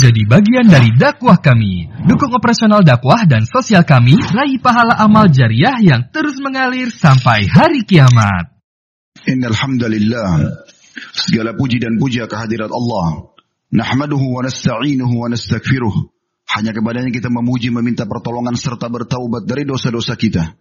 menjadi bagian dari dakwah kami. Dukung operasional dakwah dan sosial kami, raih pahala amal jariah yang terus mengalir sampai hari kiamat. Innal hamdalillah. Segala puji dan puja kehadirat Allah. Nahmaduhu wa nasta'inuhu wa nastaghfiruh. Hanya kepadanya kita memuji, meminta pertolongan serta bertaubat dari dosa-dosa kita.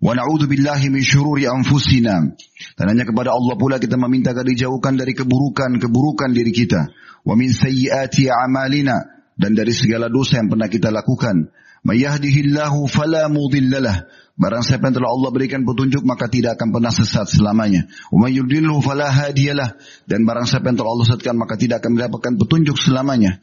Wa na'udzu billahi min syururi anfusina. Dan hanya kepada Allah pula kita meminta agar dijauhkan dari keburukan-keburukan diri kita. Wa min sayyiati a'malina dan dari segala dosa yang pernah kita lakukan. May yahdihillahu fala mudhillalah. Barang siapa yang telah Allah berikan petunjuk maka tidak akan pernah sesat selamanya. Wa may yudlilhu fala hadiyalah. Dan barang siapa yang telah Allah sesatkan maka tidak akan mendapatkan petunjuk selamanya.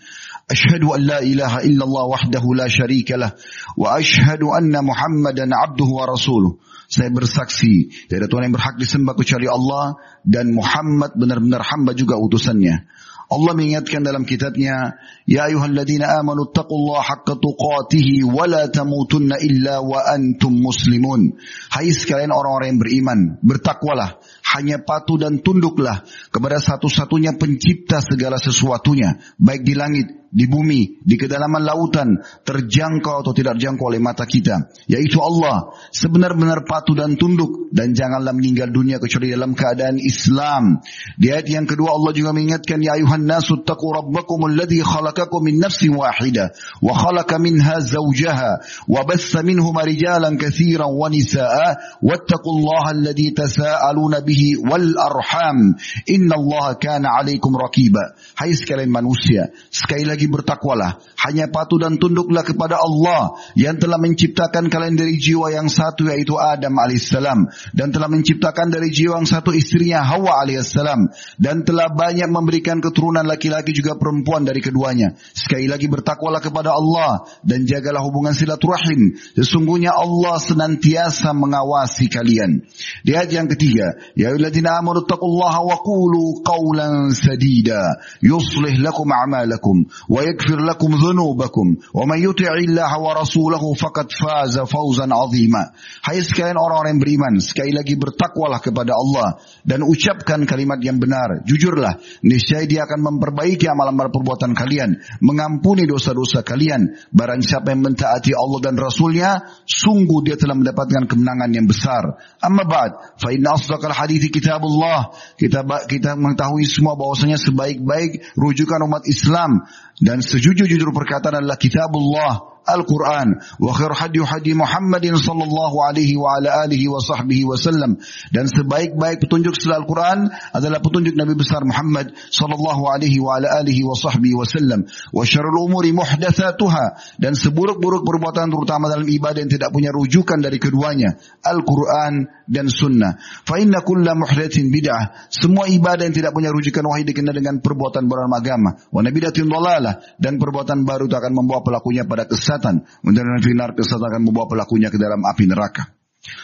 Asyhadu an la ilaha illallah wahdahu la syarikalah wa asyhadu anna Muhammadan abduhu wa rasuluh. Saya bersaksi tidak ada Tuhan yang berhak disembah kecuali Allah dan Muhammad benar-benar hamba juga utusannya. Allah mengingatkan dalam kitabnya, Ya ayuhalladzina amanu taqullaha haqqa tuqatihi wa la tamutunna illa wa antum muslimun. Hai sekalian orang-orang yang beriman, bertakwalah, hanya patuh dan tunduklah kepada satu-satunya pencipta segala sesuatunya, baik di langit, di bumi, di kedalaman lautan, terjangkau atau tidak terjangkau oleh mata kita, yaitu Allah. Sebenar-benar patuh dan tunduk dan janganlah meninggal dunia kecuali dalam keadaan Islam. Di ayat yang kedua Allah juga mengingatkan ya ayuhan nasu taqu rabbakum alladhi khalaqakum min nafsin wahidah wa khalaqa minha zawjaha wa bassa minhuma rijalan katsiran wa nisaa wattaqullaha alladhi tasaaluna bihi wal arham innallaha kana 'alaikum raqiba. Hai sekalian manusia, sekali bertakwalah, hanya patuh dan tunduklah kepada Allah yang telah menciptakan kalian dari jiwa yang satu yaitu Adam alaihissalam dan telah menciptakan dari jiwa yang satu istrinya Hawa alaihissalam dan telah banyak memberikan keturunan laki-laki juga perempuan dari keduanya. Sekali lagi bertakwalah kepada Allah dan jagalah hubungan silaturahim. Sesungguhnya Allah senantiasa mengawasi kalian. Di ayat yang ketiga, ya ayyuhalladzina amanu taqullaha wa qulu qawlan sadida yuslih lakum a'malakum dhunubakum wa man yuti'i Allah wa rasulahu faqad faza fawzan 'azima. Hai sekalian orang-orang yang beriman, sekali lagi bertakwalah kepada Allah dan ucapkan kalimat yang benar. Jujurlah, niscaya Dia akan memperbaiki amalan-amalan perbuatan kalian, mengampuni dosa-dosa kalian. Barang siapa yang mentaati Allah dan Rasulnya, sungguh dia telah mendapatkan kemenangan yang besar. Amma ba'd, fa inna asdaqal hadithi kitabullah. Kita kita mengetahui semua bahwasanya sebaik-baik rujukan umat Islam dan sejujur-jujur perkataan adalah kitabullah Al-Quran. Wa khair hadi hadi Muhammadin sallallahu alaihi wa ala alihi wa sahbihi wasallam dan sebaik-baik petunjuk setelah Al-Quran adalah petunjuk Nabi besar Muhammad sallallahu alaihi wa ala alihi wa sahbihi wasallam wa syarrul umuri muhdatsatuha. Dan seburuk-buruk perbuatan terutama dalam ibadah yang tidak punya rujukan dari keduanya. Al-Quran dan sunnah. Fa inna kulla muhdatsin bid'ah. Semua ibadah yang tidak punya rujukan wahai dikenal dengan perbuatan beragama. Wa nabidatin dhalalah dan perbuatan baru itu akan membawa pelakunya pada kesalahan kesesatan. Menjadikan finar kesesatan membawa pelakunya ke dalam api neraka.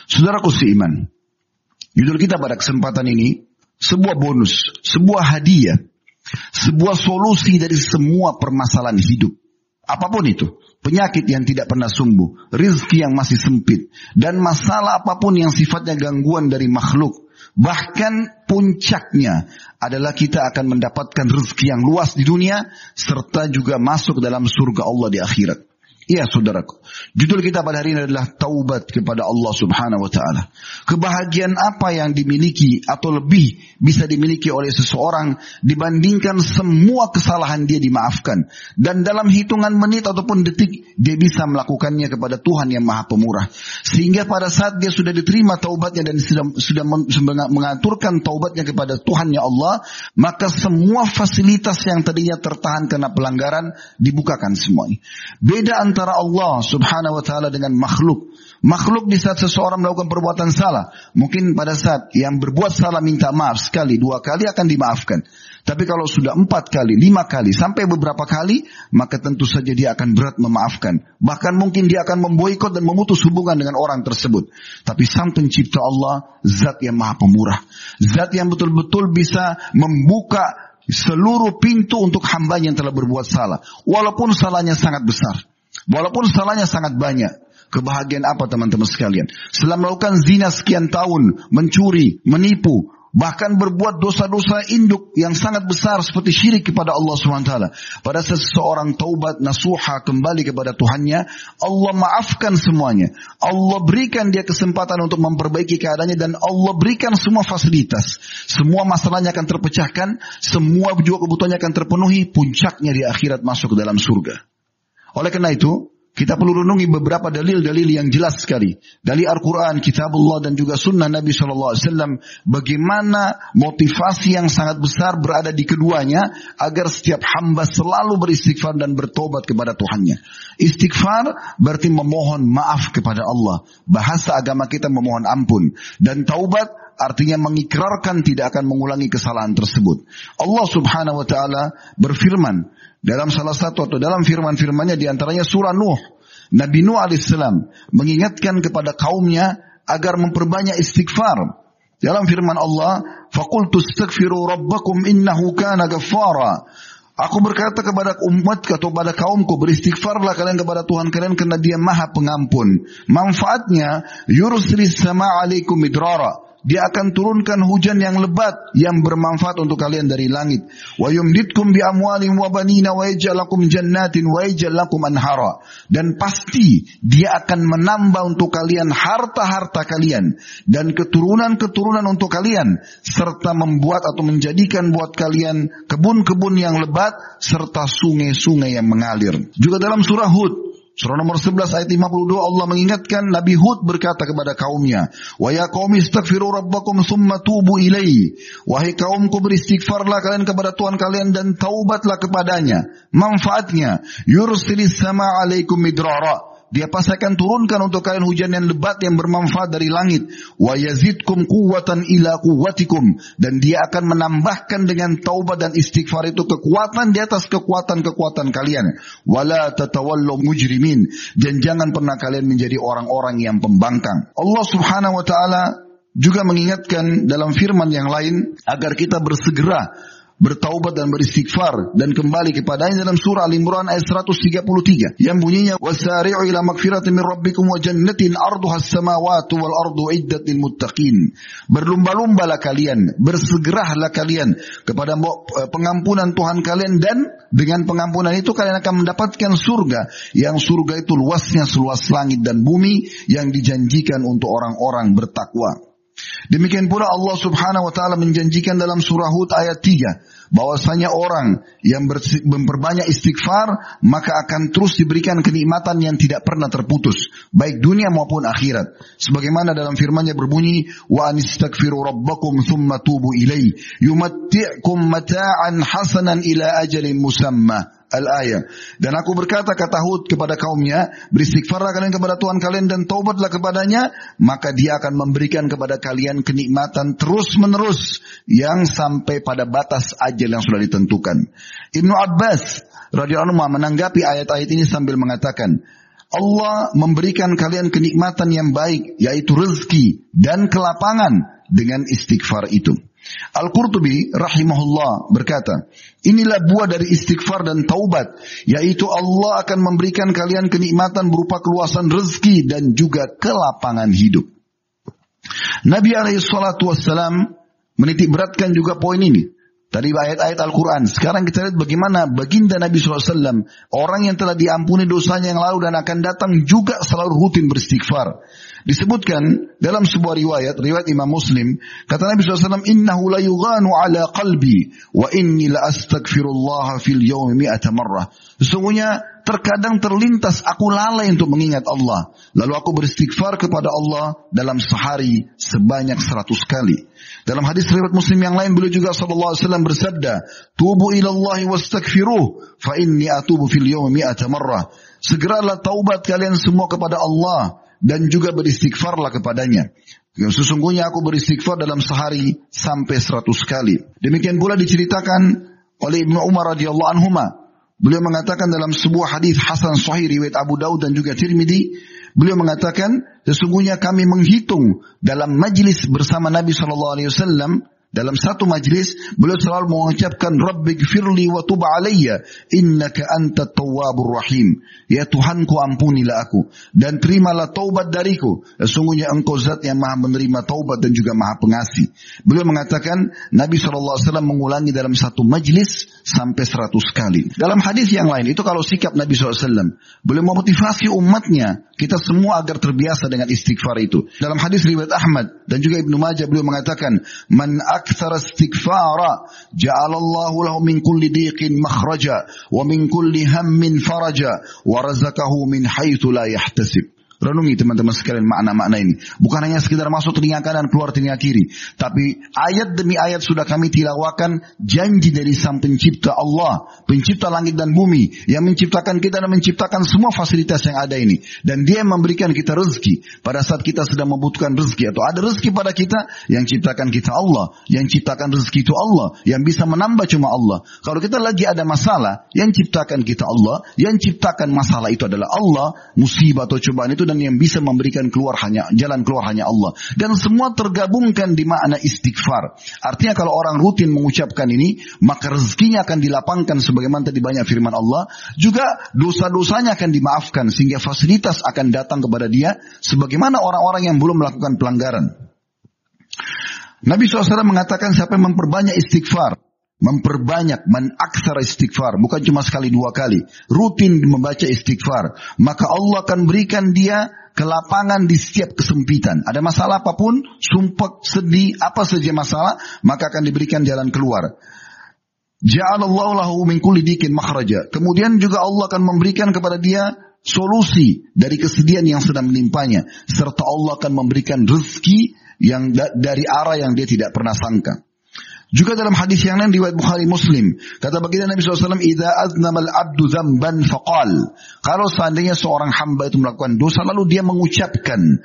Saudaraku seiman. Judul kita pada kesempatan ini. Sebuah bonus. Sebuah hadiah. Sebuah solusi dari semua permasalahan hidup. Apa pun itu. Penyakit yang tidak pernah sembuh. Rizki yang masih sempit. Dan masalah apa pun yang sifatnya gangguan dari makhluk. Bahkan puncaknya adalah kita akan mendapatkan rezeki yang luas di dunia serta juga masuk dalam surga Allah di akhirat. Iya saudaraku. Judul kita pada hari ini adalah taubat kepada Allah subhanahu wa ta'ala. Kebahagiaan apa yang dimiliki atau lebih bisa dimiliki oleh seseorang dibandingkan semua kesalahan dia dimaafkan. Dan dalam hitungan menit ataupun detik dia bisa melakukannya kepada Tuhan yang maha pemurah. Sehingga pada saat dia sudah diterima taubatnya dan sudah, sudah mengaturkan taubatnya kepada Tuhan ya Allah. Maka semua fasilitas yang tadinya tertahan karena pelanggaran dibukakan semuanya. Beda Allah subhanahu wa ta'ala dengan makhluk. Makhluk di saat seseorang melakukan perbuatan salah. Mungkin pada saat yang berbuat salah minta maaf sekali, dua kali akan dimaafkan. Tapi kalau sudah empat kali, lima kali, sampai beberapa kali, maka tentu saja dia akan berat memaafkan. Bahkan mungkin dia akan memboikot dan memutus hubungan dengan orang tersebut. Tapi sang pencipta Allah, zat yang maha pemurah. Zat yang betul-betul bisa membuka seluruh pintu untuk hamba yang telah berbuat salah. Walaupun salahnya sangat besar. Walaupun salahnya sangat banyak. Kebahagiaan apa teman-teman sekalian? Setelah melakukan zina sekian tahun, mencuri, menipu, bahkan berbuat dosa-dosa induk yang sangat besar seperti syirik kepada Allah SWT. Pada seseorang taubat nasuha kembali kepada Tuhannya, Allah maafkan semuanya. Allah berikan dia kesempatan untuk memperbaiki keadaannya dan Allah berikan semua fasilitas. Semua masalahnya akan terpecahkan, semua juga kebutuhannya akan terpenuhi, puncaknya di akhirat masuk ke dalam surga. Oleh karena itu, kita perlu renungi beberapa dalil-dalil yang jelas sekali. Dari Al-Quran, Kitabullah dan juga Sunnah Nabi SAW. Bagaimana motivasi yang sangat besar berada di keduanya. Agar setiap hamba selalu beristighfar dan bertobat kepada Tuhannya. Istighfar berarti memohon maaf kepada Allah. Bahasa agama kita memohon ampun. Dan taubat artinya mengikrarkan tidak akan mengulangi kesalahan tersebut. Allah subhanahu wa ta'ala berfirman dalam salah satu atau dalam firman-firmannya di antaranya surah Nuh. Nabi Nuh alaihissalam mengingatkan kepada kaumnya agar memperbanyak istighfar. Dalam firman Allah, "Faqultu astaghfiru rabbakum innahu kana ghaffara." Aku berkata kepada umat atau kepada kaumku beristighfarlah kalian kepada Tuhan kalian karena Dia Maha Pengampun. Manfaatnya yursilis sama alaikum midrara. Dia akan turunkan hujan yang lebat yang bermanfaat untuk kalian dari langit. Wa yumditkum bi amwalin wa banina wa yaj'alakum jannatin wa yaj'alakum anhara. Dan pasti dia akan menambah untuk kalian harta-harta kalian dan keturunan-keturunan untuk kalian serta membuat atau menjadikan buat kalian kebun-kebun yang lebat serta sungai-sungai yang mengalir. Juga dalam surah Hud Surah nomor 11 ayat 52 Allah mengingatkan Nabi Hud berkata kepada kaumnya, "Wa ya qaumi astaghfiru rabbakum tsumma tubu ilaihi." Wahai kaumku beristighfarlah kalian kepada Tuhan kalian dan taubatlah kepadanya. Manfaatnya, yursilis sama alaikum midrara dia pasti akan turunkan untuk kalian hujan yang lebat yang bermanfaat dari langit. Wa yazidkum ila. Dan dia akan menambahkan dengan taubat dan istighfar itu kekuatan di atas kekuatan-kekuatan kalian. Wala tatawallu mujrimin. Dan jangan pernah kalian menjadi orang-orang yang pembangkang. Allah subhanahu wa ta'ala juga mengingatkan dalam firman yang lain agar kita bersegera bertaubat dan beristighfar dan kembali kepadanya dalam surah Al-Imran ayat 133 yang bunyinya wasari'u ila magfiratin min rabbikum wa jannatin arduha as-samawati wal ardu iddat lil muttaqin. Berlumba-lumbalah kalian bersegeralah kalian kepada eh, pengampunan Tuhan kalian dan dengan pengampunan itu kalian akan mendapatkan surga yang surga itu luasnya seluas langit dan bumi yang dijanjikan untuk orang-orang bertakwa Demikian pula Allah subhanahu wa ta'ala menjanjikan dalam surah Hud ayat 3. Bahwasanya orang yang memperbanyak istighfar maka akan terus diberikan kenikmatan yang tidak pernah terputus. Baik dunia maupun akhirat. Sebagaimana dalam firmannya berbunyi. Wa anistaghfiru rabbakum thumma tubu ilai. Yumatti'kum mata'an hasanan ila ajalin musamma al-ayah. Dan aku berkata kata Hud kepada kaumnya, beristighfarlah kalian kepada Tuhan kalian dan taubatlah kepadanya, maka dia akan memberikan kepada kalian kenikmatan terus menerus yang sampai pada batas ajal yang sudah ditentukan. Ibnu Abbas radhiyallahu anhu menanggapi ayat-ayat ini sambil mengatakan, Allah memberikan kalian kenikmatan yang baik, yaitu rezeki dan kelapangan dengan istighfar itu. Al-Qurtubi rahimahullah berkata, inilah buah dari istighfar dan taubat, yaitu Allah akan memberikan kalian kenikmatan berupa keluasan rezeki dan juga kelapangan hidup. Nabi alaihi salatu wassalam menitik beratkan juga poin ini. Tadi ayat-ayat Al-Quran. Sekarang kita lihat bagaimana baginda Nabi SAW. Orang yang telah diampuni dosanya yang lalu dan akan datang juga selalu rutin beristighfar. Disebutkan dalam sebuah riwayat, riwayat Imam Muslim, kata Nabi SAW, Innahu la yughanu ala qalbi, wa inni la astagfirullah fil yawmi mi'ata marrah. Sesungguhnya terkadang terlintas aku lalai untuk mengingat Allah. Lalu aku beristighfar kepada Allah dalam sehari sebanyak seratus kali. Dalam hadis riwayat Muslim yang lain beliau juga sallallahu alaihi wasallam bersabda, "Tubu ila Allah wastaghfiruh, fa inni atubu fil yawmi mi'ata marrah." Segeralah taubat kalian semua kepada Allah dan juga beristighfarlah kepadanya. Yang sesungguhnya aku beristighfar dalam sehari sampai seratus kali. Demikian pula diceritakan oleh Ibnu Umar radhiyallahu anhu Beliau mengatakan dalam sebuah hadis Hasan Sahih riwayat Abu Daud dan juga Tirmidzi, beliau mengatakan sesungguhnya kami menghitung dalam majlis bersama Nabi Shallallahu alaihi wasallam dalam satu majlis beliau selalu mengucapkan Rabbi gfirli wa tub alayya innaka anta tawwabur rahim. Ya Tuhanku ampunilah aku dan terimalah taubat dariku. Sesungguhnya engkau zat yang maha menerima taubat dan juga maha pengasih. Beliau mengatakan Nabi SAW mengulangi dalam satu majlis sampai seratus kali. Dalam hadis yang lain itu kalau sikap Nabi SAW. Beliau memotivasi umatnya kita semua agar terbiasa dengan istighfar itu. Dalam hadis riwayat Ahmad dan juga Ibnu Majah beliau mengatakan man أكثر استغفارا. جعل الله له من كل ضيق مخرجا ومن كل هم فرجا. ورزقه من حيث لا يحتسب. Renungi teman-teman sekalian makna-makna ini. Bukan hanya sekedar masuk telinga kanan keluar telinga kiri. Tapi ayat demi ayat sudah kami tilawakan janji dari sang pencipta Allah. Pencipta langit dan bumi. Yang menciptakan kita dan menciptakan semua fasilitas yang ada ini. Dan dia yang memberikan kita rezeki. Pada saat kita sedang membutuhkan rezeki. Atau ada rezeki pada kita. Yang ciptakan kita Allah. Yang ciptakan rezeki itu Allah. Yang bisa menambah cuma Allah. Kalau kita lagi ada masalah. Yang ciptakan kita Allah. Yang ciptakan masalah itu adalah Allah. Musibah atau cobaan itu yang bisa memberikan keluar hanya jalan keluar hanya Allah. Dan semua tergabungkan di makna istighfar. Artinya kalau orang rutin mengucapkan ini maka rezekinya akan dilapangkan sebagaimana tadi banyak firman Allah. Juga dosa-dosanya akan dimaafkan sehingga fasilitas akan datang kepada dia sebagaimana orang-orang yang belum melakukan pelanggaran. Nabi SAW mengatakan siapa yang memperbanyak istighfar memperbanyak, menaksar istighfar, bukan cuma sekali dua kali, rutin membaca istighfar, maka Allah akan berikan dia kelapangan di setiap kesempitan. Ada masalah apa pun, sumpah, sedih, apa saja masalah, maka akan diberikan jalan keluar. Ja'alallahu lahu min kulli dikin makhraja. Kemudian juga Allah akan memberikan kepada dia solusi dari kesedihan yang sedang menimpanya. Serta Allah akan memberikan rezeki yang dari arah yang dia tidak pernah sangka. Juga dalam hadis yang lain riwayat Bukhari Muslim, kata baginda Nabi SAW, "Idza aznamal abdu dzamban faqal." Kalau seandainya seorang hamba itu melakukan dosa lalu dia mengucapkan,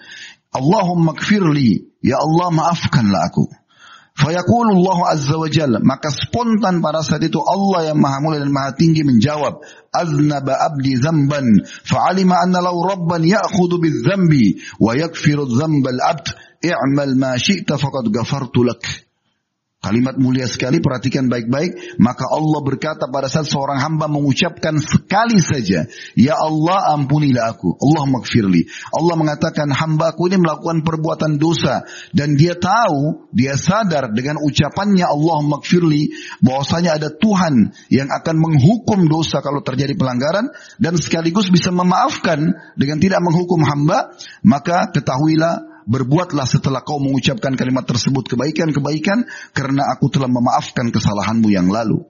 "Allahumma kfirli, ya Allah maafkanlah aku." Fayaqulu Allah Azza wa Jalla, maka spontan pada saat itu Allah yang Maha Mulia dan Maha Tinggi menjawab, "Aznaba abdi zamban, fa'alima anna law rabban ya'khudhu bidzambi wa yakfiru dzambal abd, i'mal ma syi'ta faqad ghafartu lak." Kalimat mulia sekali, perhatikan baik-baik. Maka Allah berkata pada saat seorang hamba mengucapkan sekali saja, Ya Allah ampunilah aku. Allah makfirli. Allah mengatakan hamba aku ini melakukan perbuatan dosa. Dan dia tahu, dia sadar dengan ucapannya Allah makfirli, bahwasanya ada Tuhan yang akan menghukum dosa kalau terjadi pelanggaran. Dan sekaligus bisa memaafkan dengan tidak menghukum hamba. Maka ketahuilah berbuatlah setelah kau mengucapkan kalimat tersebut kebaikan-kebaikan karena aku telah memaafkan kesalahanmu yang lalu.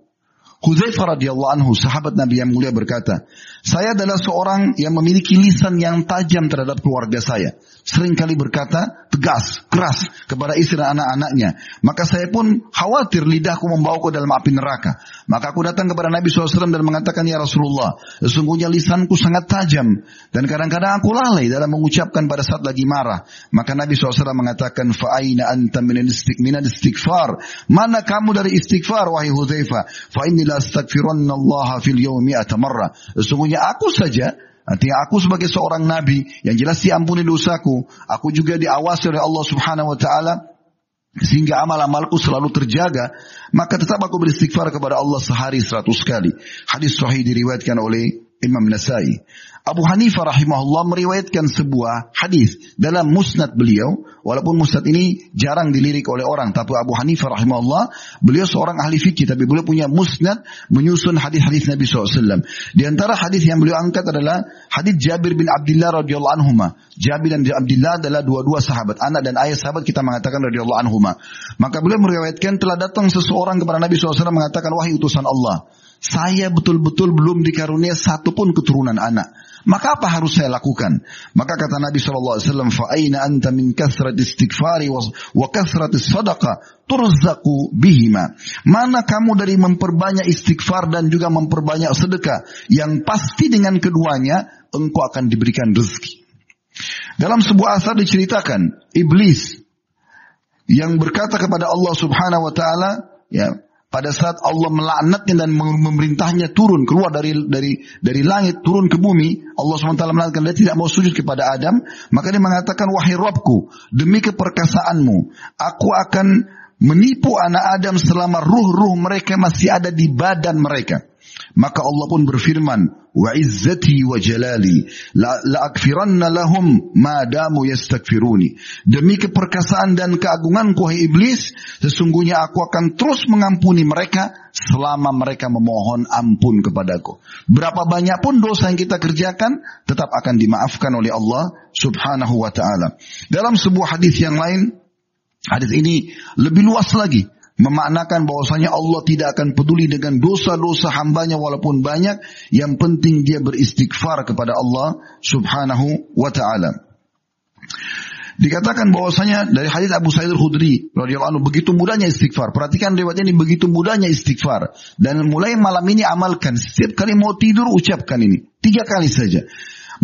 Huzaifah radhiyallahu anhu, sahabat Nabi yang mulia berkata, saya adalah seorang yang memiliki lisan yang tajam terhadap keluarga saya. Seringkali berkata tegas, keras kepada istri dan anak-anaknya. Maka saya pun khawatir lidahku membawaku dalam api neraka. Maka aku datang kepada Nabi SAW dan mengatakan, Ya Rasulullah, sesungguhnya lisanku sangat tajam. Dan kadang-kadang aku lalai dalam mengucapkan pada saat lagi marah. Maka Nabi SAW mengatakan, Fa'aina anta minal istighfar. Mana kamu dari istighfar, wahai Huzaifah? Fa'inni la astagfiranna fil yawmi atamarra. Sesungguhnya aku saja Artinya aku sebagai seorang nabi yang jelas diampuni dosaku, aku juga diawasi oleh Allah Subhanahu wa taala sehingga amal-amalku selalu terjaga, maka tetap aku beristighfar kepada Allah sehari seratus kali. Hadis sahih diriwayatkan oleh Imam Nasai. Abu Hanifah rahimahullah meriwayatkan sebuah hadis dalam musnad beliau. Walaupun musnad ini jarang dilirik oleh orang. Tapi Abu Hanifah rahimahullah, beliau seorang ahli fikih. Tapi beliau punya musnad menyusun hadis-hadis Nabi SAW. Di antara hadis yang beliau angkat adalah hadis Jabir bin Abdullah radhiyallahu anhuma. Jabir dan Abdullah adalah dua-dua sahabat. Anak dan ayah sahabat kita mengatakan radhiyallahu anhuma. Maka beliau meriwayatkan telah datang seseorang kepada Nabi SAW mengatakan, wahai utusan Allah. Saya betul-betul belum dikarunia satu pun keturunan anak. Maka apa harus saya lakukan? Maka kata Nabi SAW, فَأَيْنَ أَنْتَ مِنْ كَثْرَةِ istighfari wa kathrat sadaqah turzaku bihima. Mana kamu dari memperbanyak istighfar dan juga memperbanyak sedekah. Yang pasti dengan keduanya, engkau akan diberikan rezeki. Dalam sebuah asar diceritakan, iblis yang berkata kepada Allah subhanahu wa ta'ala, ya, pada saat Allah melaknatnya dan memerintahnya turun keluar dari dari dari langit turun ke bumi Allah swt mengatakan dia tidak mau sujud kepada Adam maka dia mengatakan wahai Robku demi keperkasaanmu aku akan menipu anak Adam selama ruh-ruh mereka masih ada di badan mereka. Maka Allah pun berfirman, "Wa izzati wa jalali la, la akfiranna lahum ma yastakfiruni." Demi keperkasaan dan keagunganku hai iblis, sesungguhnya aku akan terus mengampuni mereka selama mereka memohon ampun kepadaku. Berapa banyak pun dosa yang kita kerjakan tetap akan dimaafkan oleh Allah Subhanahu wa taala. Dalam sebuah hadis yang lain, hadis ini lebih luas lagi memaknakan bahwasanya Allah tidak akan peduli dengan dosa-dosa hambanya walaupun banyak, yang penting dia beristighfar kepada Allah subhanahu wa ta'ala. Dikatakan bahwasanya dari hadis Abu Sa'id al-Khudri radhiyallahu anhu begitu mudahnya istighfar. Perhatikan riwayatnya ini begitu mudahnya istighfar dan mulai malam ini amalkan setiap kali mau tidur ucapkan ini tiga kali saja.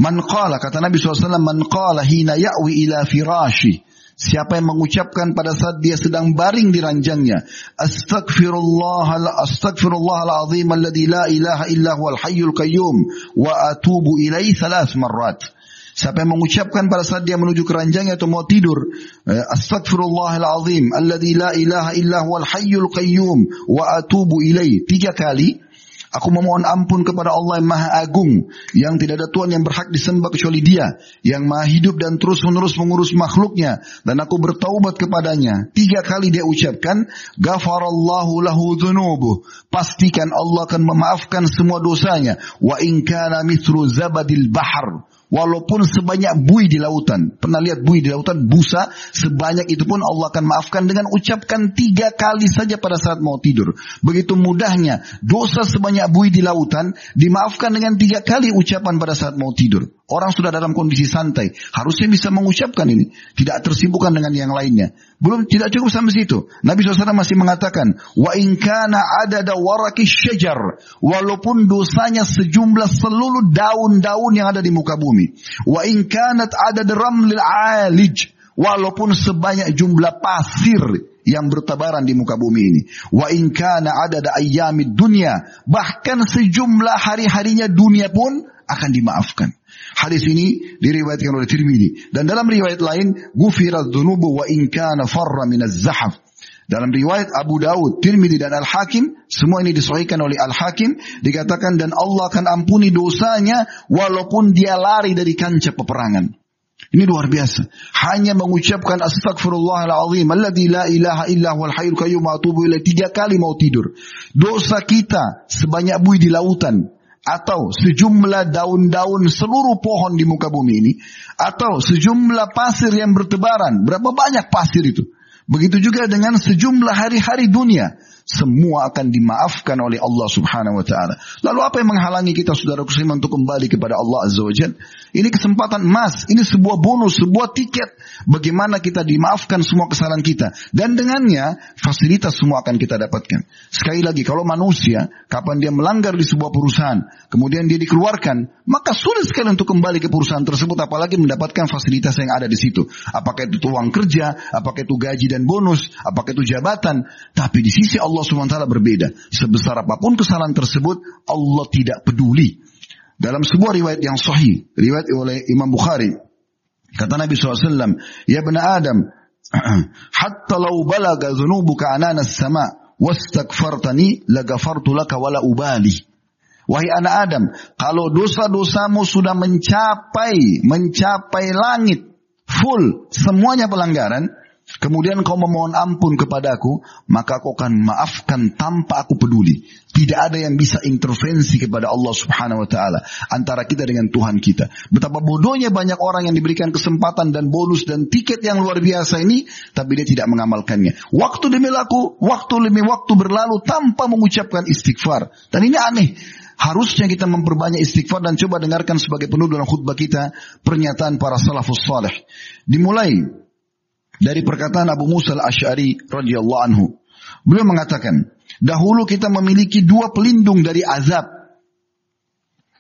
Man qala kata Nabi SAW man qala hina ya'wi ila firashi Siapa yang mengucapkan pada saat dia sedang baring di ranjangnya, Astaghfirullah Astaghfirullah al-azim alladhi la ilaha illa huwal hayyul qayyum wa atubu ilaihi thalath marrat. Siapa yang mengucapkan pada saat dia menuju ke ranjangnya atau mau tidur, eh, Astaghfirullahalazim alladzi la ilaha illa huwal hayyul qayyum wa atubu ilaihi tiga kali, Aku memohon ampun kepada Allah yang maha agung, yang tidak ada Tuhan yang berhak disembah kecuali dia, yang maha hidup dan terus menerus mengurus makhluknya, dan aku bertaubat kepadanya. Tiga kali dia ucapkan, Gafarallahu lahu dhunubuh. Pastikan Allah akan memaafkan semua dosanya. Wa in kana mithlu zabadil bahar. Walaupun sebanyak bui di lautan. Pernah lihat bui di lautan? Busa. Sebanyak itu pun Allah akan maafkan dengan ucapkan tiga kali saja pada saat mau tidur. Begitu mudahnya. Dosa sebanyak bui di lautan. Dimaafkan dengan tiga kali ucapan pada saat mau tidur. Orang sudah dalam kondisi santai, harusnya bisa mengucapkan ini, tidak tersibukkan dengan yang lainnya. Belum tidak cukup sampai situ. Nabi SAW masih mengatakan, wa inkana ada waraki syajar, walaupun dosanya sejumlah seluruh daun-daun yang ada di muka bumi. Wa inkanat ada ramlil alij, walaupun sebanyak jumlah pasir yang bertabaran di muka bumi ini. Wa inkana ada ayamid dunia, bahkan sejumlah hari-harinya dunia pun akan dimaafkan. Hadis ini diriwayatkan oleh Tirmidzi dan dalam riwayat lain gufirat dzunubu wa in kana farra min az-zahaf. Dalam riwayat Abu Daud, Tirmidzi dan Al-Hakim, semua ini disahihkan oleh Al-Hakim, dikatakan dan Allah akan ampuni dosanya walaupun dia lari dari kancah peperangan. Ini luar biasa. Hanya mengucapkan astagfirullahaladzim. Alladhi la ilaha illa wal hayyul qayyum atubu ilaih. Tiga kali mau tidur. Dosa kita sebanyak bui di lautan atau sejumlah daun-daun seluruh pohon di muka bumi ini atau sejumlah pasir yang bertebaran. Berapa banyak pasir itu? Begitu juga dengan sejumlah hari-hari dunia semua akan dimaafkan oleh Allah Subhanahu wa taala. Lalu apa yang menghalangi kita saudara muslim untuk kembali kepada Allah Azza wa Ini kesempatan emas, ini sebuah bonus, sebuah tiket bagaimana kita dimaafkan semua kesalahan kita dan dengannya fasilitas semua akan kita dapatkan. Sekali lagi kalau manusia kapan dia melanggar di sebuah perusahaan, kemudian dia dikeluarkan, maka sulit sekali untuk kembali ke perusahaan tersebut apalagi mendapatkan fasilitas yang ada di situ. Apakah itu uang kerja, apakah itu gaji dan bonus, apakah itu jabatan, tapi di sisi Allah Allah SWT berbeda. Sebesar apa pun kesalahan tersebut, Allah tidak peduli. Dalam sebuah riwayat yang sahih, riwayat oleh Imam Bukhari, kata Nabi SAW, Ya bena Adam, hatta lau balaga zunubuka ananas sama, wastagfartani lagafartu laka wala ubali. Wahai anak Adam, kalau dosa-dosamu sudah mencapai, mencapai langit, full, semuanya pelanggaran, kemudian kau memohon ampun kepadaku, maka aku akan maafkan tanpa aku peduli. Tidak ada yang bisa intervensi kepada Allah Subhanahu wa taala antara kita dengan Tuhan kita. Betapa bodohnya banyak orang yang diberikan kesempatan dan bonus dan tiket yang luar biasa ini tapi dia tidak mengamalkannya. Waktu demi laku, waktu demi waktu berlalu tanpa mengucapkan istighfar. Dan ini aneh. Harusnya kita memperbanyak istighfar dan coba dengarkan sebagai penuh dalam khutbah kita pernyataan para salafus saleh. Dimulai dari perkataan Abu Musa al-Ash'ari radhiyallahu anhu. Beliau mengatakan, dahulu kita memiliki dua pelindung dari azab.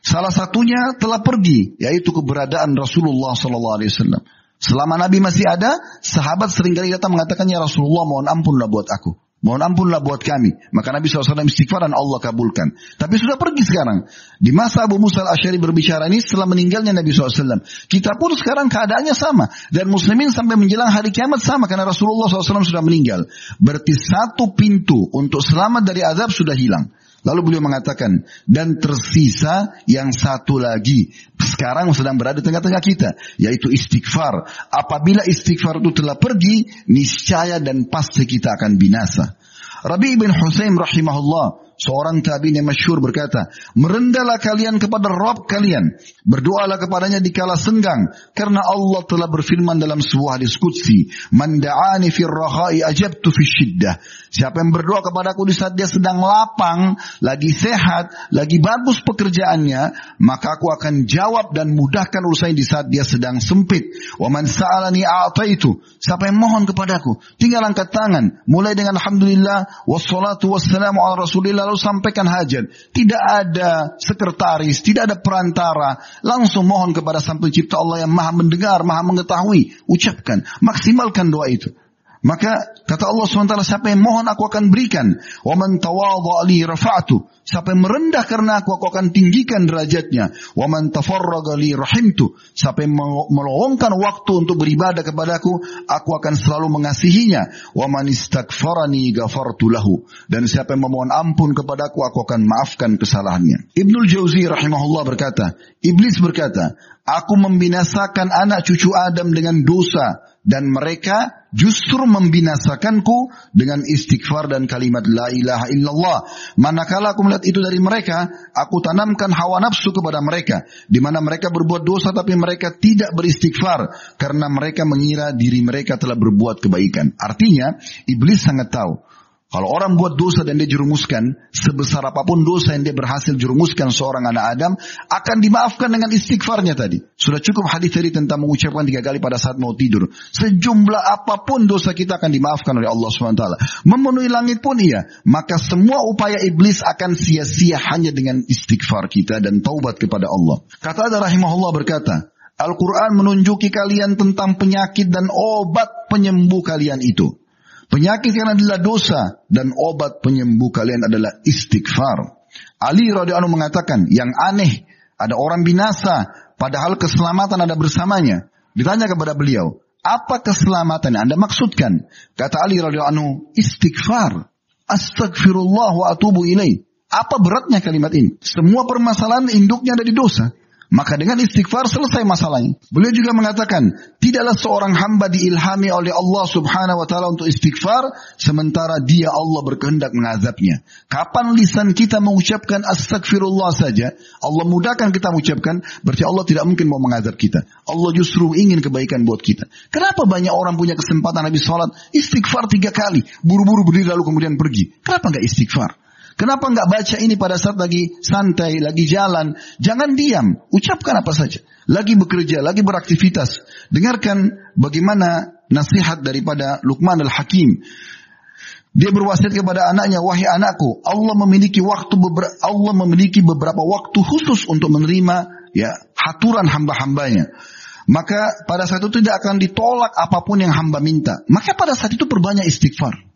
Salah satunya telah pergi, yaitu keberadaan Rasulullah sallallahu alaihi wasallam. Selama Nabi masih ada, sahabat sering kali datang mengatakan, "Ya Rasulullah, mohon ampunlah buat aku." Mohon ampunlah buat kami. Maka Nabi SAW istighfar dan Allah kabulkan. Tapi sudah pergi sekarang. Di masa Abu Musa al-Ashari berbicara ini setelah meninggalnya Nabi SAW. Kita pun sekarang keadaannya sama. Dan muslimin sampai menjelang hari kiamat sama. Karena Rasulullah SAW sudah meninggal. Berarti satu pintu untuk selamat dari azab sudah hilang. Lalu beliau mengatakan, dan tersisa yang satu lagi. Sekarang sedang berada di tengah-tengah kita. Yaitu istighfar. Apabila istighfar itu telah pergi, niscaya dan pasti kita akan binasa. Rabi bin Husain rahimahullah seorang tabi'in yang masyhur berkata, "Merendahlah kalian kepada Rabb kalian, berdoalah kepadanya di kala senggang, karena Allah telah berfirman dalam sebuah hadis qudsi, "Man fir raha'i ajabtu fi syiddah." Siapa yang berdoa kepadaku di saat dia sedang lapang, lagi sehat, lagi bagus pekerjaannya, maka aku akan jawab dan mudahkan urusannya di saat dia sedang sempit. Wa man sa'alani a'taitu. Siapa yang mohon kepadaku, tinggal angkat tangan, mulai dengan alhamdulillah wassalatu wassalamu ala Rasulillah lalu sampaikan hajat. Tidak ada sekretaris, tidak ada perantara. Langsung mohon kepada Sang Pencipta Allah yang maha mendengar, maha mengetahui. Ucapkan, maksimalkan doa itu. Maka kata Allah SWT, siapa yang mohon aku akan berikan. Wa man rafa'tu. Siapa yang merendah karena aku, aku akan tinggikan derajatnya. Wa tafarraga li rahimtu. Siapa yang meluangkan waktu untuk beribadah kepadaku, aku akan selalu mengasihinya. Wa man istaghfarani. Dan siapa yang memohon ampun kepadaku, aku akan maafkan kesalahannya. Ibnul Jauzi rahimahullah berkata, Iblis berkata, aku membinasakan anak cucu Adam dengan dosa dan mereka justru membinasakanku dengan istighfar dan kalimat la ilaha illallah. Manakala aku melihat itu dari mereka, aku tanamkan hawa nafsu kepada mereka, di mana mereka berbuat dosa tapi mereka tidak beristighfar karena mereka mengira diri mereka telah berbuat kebaikan. Artinya, iblis sangat tahu kalau orang buat dosa dan dia jerumuskan, sebesar apa pun dosa yang dia berhasil jerumuskan seorang anak Adam, akan dimaafkan dengan istighfarnya tadi. Sudah cukup hadis tadi tentang mengucapkan tiga kali pada saat mau tidur. Sejumlah apa pun dosa kita akan dimaafkan oleh Allah SWT. Memenuhi langit pun iya. Maka semua upaya iblis akan sia-sia hanya dengan istighfar kita dan taubat kepada Allah. Kata ada rahimahullah berkata, Al-Quran menunjuki kalian tentang penyakit dan obat penyembuh kalian itu. Penyakit kalian adalah dosa dan obat penyembuh kalian adalah istighfar. Ali radhiyallahu mengatakan, yang aneh ada orang binasa padahal keselamatan ada bersamanya. Ditanya kepada beliau, apa keselamatan yang Anda maksudkan? Kata Ali radhiyallahu istighfar. Astagfirullah wa atubu ilaih. Apa beratnya kalimat ini? Semua permasalahan induknya ada di dosa. Maka dengan istighfar selesai masalahnya. Beliau juga mengatakan, tidaklah seorang hamba diilhami oleh Allah subhanahu wa ta'ala untuk istighfar, sementara dia Allah berkehendak mengazabnya. Kapan lisan kita mengucapkan astagfirullah saja, Allah mudahkan kita mengucapkan, berarti Allah tidak mungkin mau mengazab kita. Allah justru ingin kebaikan buat kita. Kenapa banyak orang punya kesempatan habis sholat, istighfar tiga kali, buru-buru berdiri lalu kemudian pergi. Kenapa nggak istighfar? Kenapa nggak baca ini pada saat lagi santai, lagi jalan? Jangan diam, ucapkan apa saja. Lagi bekerja, lagi beraktivitas. Dengarkan bagaimana nasihat daripada Luqman al-Hakim. Dia berwasiat kepada anaknya, wahai anakku, Allah memiliki waktu beberapa, Allah memiliki beberapa waktu khusus untuk menerima ya haturan hamba-hambanya. Maka pada saat itu tidak akan ditolak apa pun yang hamba minta. Maka pada saat itu perbanyak istighfar.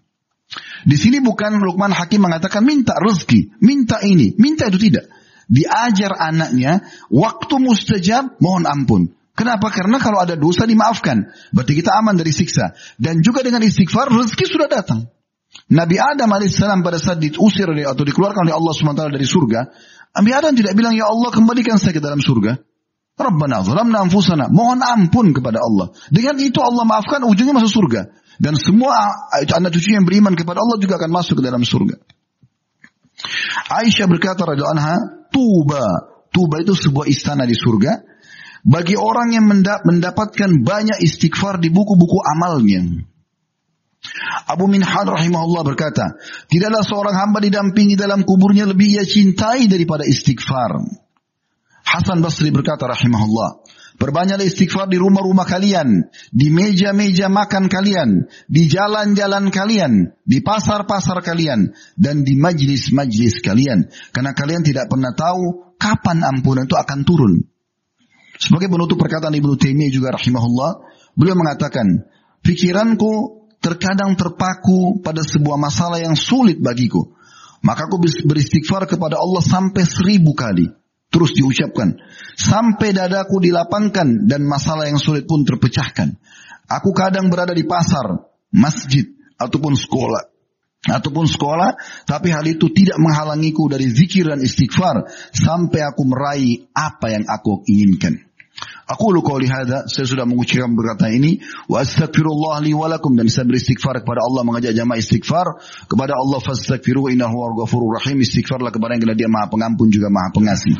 Di sini bukan Lukman Hakim mengatakan minta rezeki, minta ini, minta itu tidak. Diajar anaknya, waktu mustajab mohon ampun. Kenapa? Karena kalau ada dosa dimaafkan. Berarti kita aman dari siksa. Dan juga dengan istighfar rezeki sudah datang. Nabi Adam alaihissalam pada saat diusir atau dikeluarkan oleh Allah SWT dari surga, Nabi Adam tidak bilang, Ya Allah kembalikan saya ke dalam surga. Rabbana zalamna anfusana. Mohon ampun kepada Allah. Dengan itu Allah maafkan, ujungnya masuk surga. Dan semua anak cucu yang beriman kepada Allah juga akan masuk ke dalam surga. Aisyah berkata radhiyallahu anha, Tuba. Tuba itu sebuah istana di surga. Bagi orang yang mendapatkan banyak istighfar di buku-buku amalnya. Abu Minhal rahimahullah berkata, tidaklah seorang hamba didampingi dalam kuburnya lebih ia cintai daripada istighfar. Hasan Basri berkata rahimahullah, Perbanyaklah istighfar di rumah-rumah kalian, di meja-meja makan kalian, di jalan-jalan kalian, di pasar-pasar kalian, dan di majlis-majlis kalian. Karena kalian tidak pernah tahu kapan ampunan itu akan turun. Sebagai penutup perkataan Ibnu Taimiyah juga rahimahullah, beliau mengatakan, pikiranku terkadang terpaku pada sebuah masalah yang sulit bagiku. Maka aku beristighfar kepada Allah sampai seribu kali. Terus diucapkan. Sampai dadaku dilapangkan dan masalah yang sulit pun terpecahkan. Aku kadang berada di pasar, masjid, ataupun sekolah. Ataupun sekolah, tapi hal itu tidak menghalangiku dari zikir dan istighfar. Sampai aku meraih apa yang aku inginkan. Aku lu qauli hadza, saya sudah mengucapkan perkataan ini wa astaghfirullah li wa lakum dan saya beristighfar kepada Allah mengajak jamaah istighfar kepada Allah fastaghfiru innahu ghafurur rahim istighfarlah kepada yang Dia Maha Pengampun juga Maha Pengasih.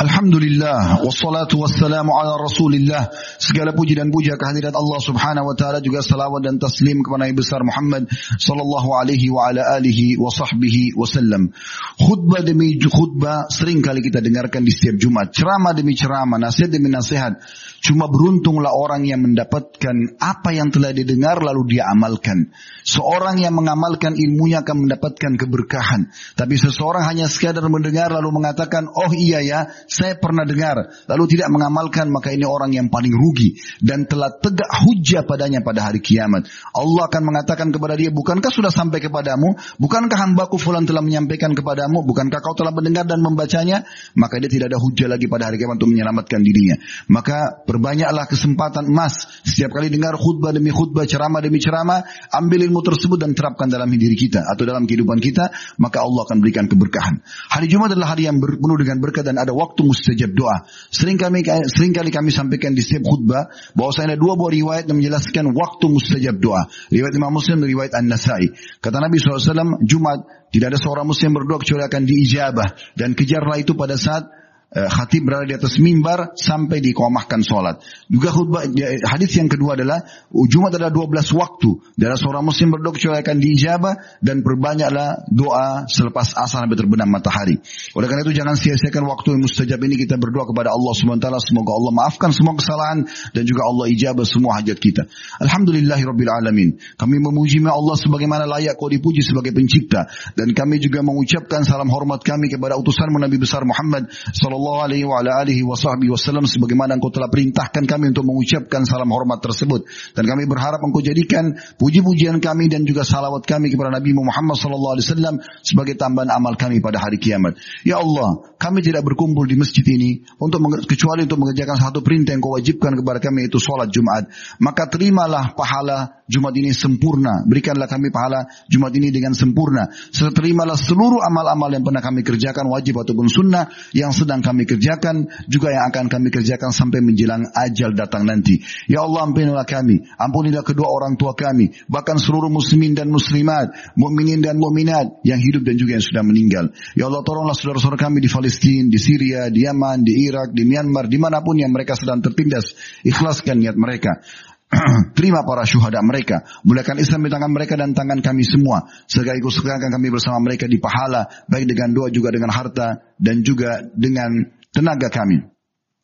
Alhamdulillah wassalatu wassalamu ala Rasulillah. Segala puji dan puja kehadirat Allah Subhanahu wa taala juga salawat dan taslim kepada Nabi besar Muhammad sallallahu alaihi wa ala alihi wa sahbihi wasallam. Khutbah demi khutbah sering kali kita dengarkan di setiap Jumat, ceramah demi ceramah, nasihat demi nasihat. Cuma beruntunglah orang yang mendapatkan apa yang telah didengar lalu dia amalkan. Seorang yang mengamalkan ilmunya akan mendapatkan keberkahan. Tapi seseorang hanya sekadar mendengar lalu mengatakan, oh iya ya, saya pernah dengar. Lalu tidak mengamalkan, maka ini orang yang paling rugi. Dan telah tegak hujah padanya pada hari kiamat. Allah akan mengatakan kepada dia, bukankah sudah sampai kepadamu? Bukankah hambaku fulan telah menyampaikan kepadamu? Bukankah kau telah mendengar dan membacanya? Maka dia tidak ada hujah lagi pada hari kiamat untuk menyelamatkan dirinya. Maka perbanyaklah kesempatan emas. Setiap kali dengar khutbah demi khutbah, ceramah demi ceramah, ambil ilmu tersebut dan terapkan dalam diri kita atau dalam kehidupan kita, maka Allah akan berikan keberkahan. Hari Jumat adalah hari yang penuh dengan berkat dan ada waktu mustajab doa. Sering kami sering kali kami sampaikan di setiap khutbah bahwa saya ada dua buah riwayat yang menjelaskan waktu mustajab doa. Riwayat Imam Muslim dan riwayat An-Nasai. Kata Nabi SAW, Jumat tidak ada seorang muslim berdoa kecuali akan diijabah dan kejarlah itu pada saat khatib berada di atas mimbar sampai dikomahkan sholat. Juga khutbah hadis yang kedua adalah Jumat adalah 12 waktu. Dan seorang muslim berdoa kecuali akan diijabah dan berbanyaklah doa selepas asar sampai terbenam matahari. Oleh karena itu jangan sia-siakan waktu yang mustajab ini kita berdoa kepada Allah SWT. Semoga Allah maafkan semua kesalahan dan juga Allah ijabah semua hajat kita. Alhamdulillahirabbil alamin. Kami memuji Allah sebagaimana layak kau dipuji sebagai pencipta dan kami juga mengucapkan salam hormat kami kepada utusan Nabi besar Muhammad sallallahu sallallahu alaihi wa ala alihi wa sahbihi wasallam sebagaimana engkau telah perintahkan kami untuk mengucapkan salam hormat tersebut dan kami berharap engkau jadikan puji-pujian kami dan juga salawat kami kepada Nabi Muhammad sallallahu alaihi wasallam sebagai tambahan amal kami pada hari kiamat. Ya Allah, kami tidak berkumpul di masjid ini untuk kecuali untuk mengerjakan satu perintah yang kau wajibkan kepada kami itu salat Jumat. Maka terimalah pahala Jumat ini sempurna. Berikanlah kami pahala Jumat ini dengan sempurna. Serta terimalah seluruh amal-amal yang pernah kami kerjakan wajib ataupun sunnah yang sedang kami kerjakan, juga yang akan kami kerjakan sampai menjelang ajal datang nanti. Ya Allah ampunilah kami, ampunilah kedua orang tua kami, bahkan seluruh muslimin dan muslimat, mukminin dan mukminat yang hidup dan juga yang sudah meninggal. Ya Allah tolonglah saudara-saudara kami di Palestina, di Syria, di Yaman, di Irak, di Myanmar, di mana pun yang mereka sedang tertindas. Ikhlaskan niat mereka. Terima para syuhada mereka. Mulakan Islam di tangan mereka dan tangan kami semua. Sekaligus sekarang kami bersama mereka di pahala. Baik dengan doa juga dengan harta. Dan juga dengan tenaga kami.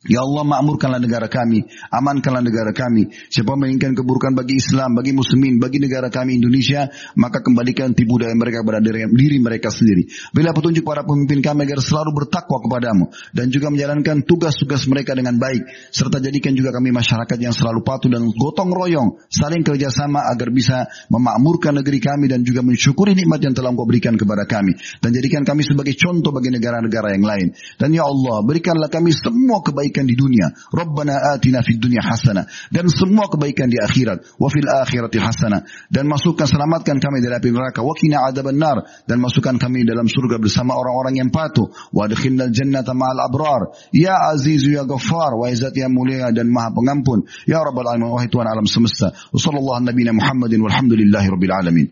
Ya Allah makmurkanlah negara kami, amankanlah negara kami. Siapa menginginkan keburukan bagi Islam, bagi muslimin, bagi negara kami Indonesia, maka kembalikan tipu daya mereka kepada diri mereka sendiri. Bila petunjuk para pemimpin kami agar selalu bertakwa kepadamu dan juga menjalankan tugas-tugas mereka dengan baik, serta jadikan juga kami masyarakat yang selalu patuh dan gotong royong, saling kerjasama agar bisa memakmurkan negeri kami dan juga mensyukuri nikmat yang telah Engkau berikan kepada kami dan jadikan kami sebagai contoh bagi negara-negara yang lain. Dan ya Allah, berikanlah kami semua kebaikan kebaikan di dunia. Rabbana atina fid dunya hasanah. Dan semua kebaikan di akhirat. Wa fil akhirati hasanah. Dan masukkan selamatkan kami dari api neraka. Wa kina adaban nar. Dan masukkan kami dalam surga bersama orang-orang yang patuh. Wa adkhilnal jannata ma'al abrar. Ya azizu ya ghaffar. Wa izat ya mulia dan maha pengampun. Ya Rabbal alamin. Wahai Tuhan alam semesta. Wa sallallahu nabiyina Muhammadin walhamdulillahi rabbil alamin.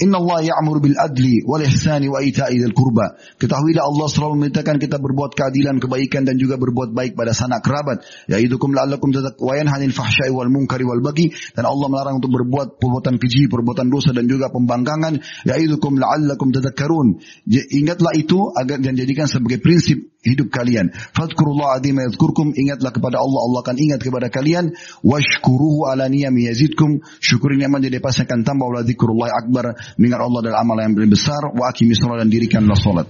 Inna Allah ya'mur bil adli wal ihsani wa ita'i dzil kurba. Ketahuilah Allah selalu memerintahkan kita berbuat keadilan, kebaikan dan juga berbuat baik pada sanak kerabat. Ya'idukum la'allakum tattaqun hanil fahsya'i wal munkari wal bagi dan Allah melarang untuk berbuat perbuatan keji, perbuatan dosa dan juga pembangkangan. Ya'idukum la'allakum tadhakkarun. Ingatlah itu agar dan jadikan sebagai prinsip hidup kalian. Fadkurullah adima yadhkurkum. Ingatlah kepada Allah. Allah akan ingat kepada kalian. Washkuruhu ala niyami yazidkum. Syukuri nikmat jadi pasti akan tambah. Wa zikrullah akbar. Mengingat Allah dalam amal yang besar. Wa akimi dan dirikanlah salat.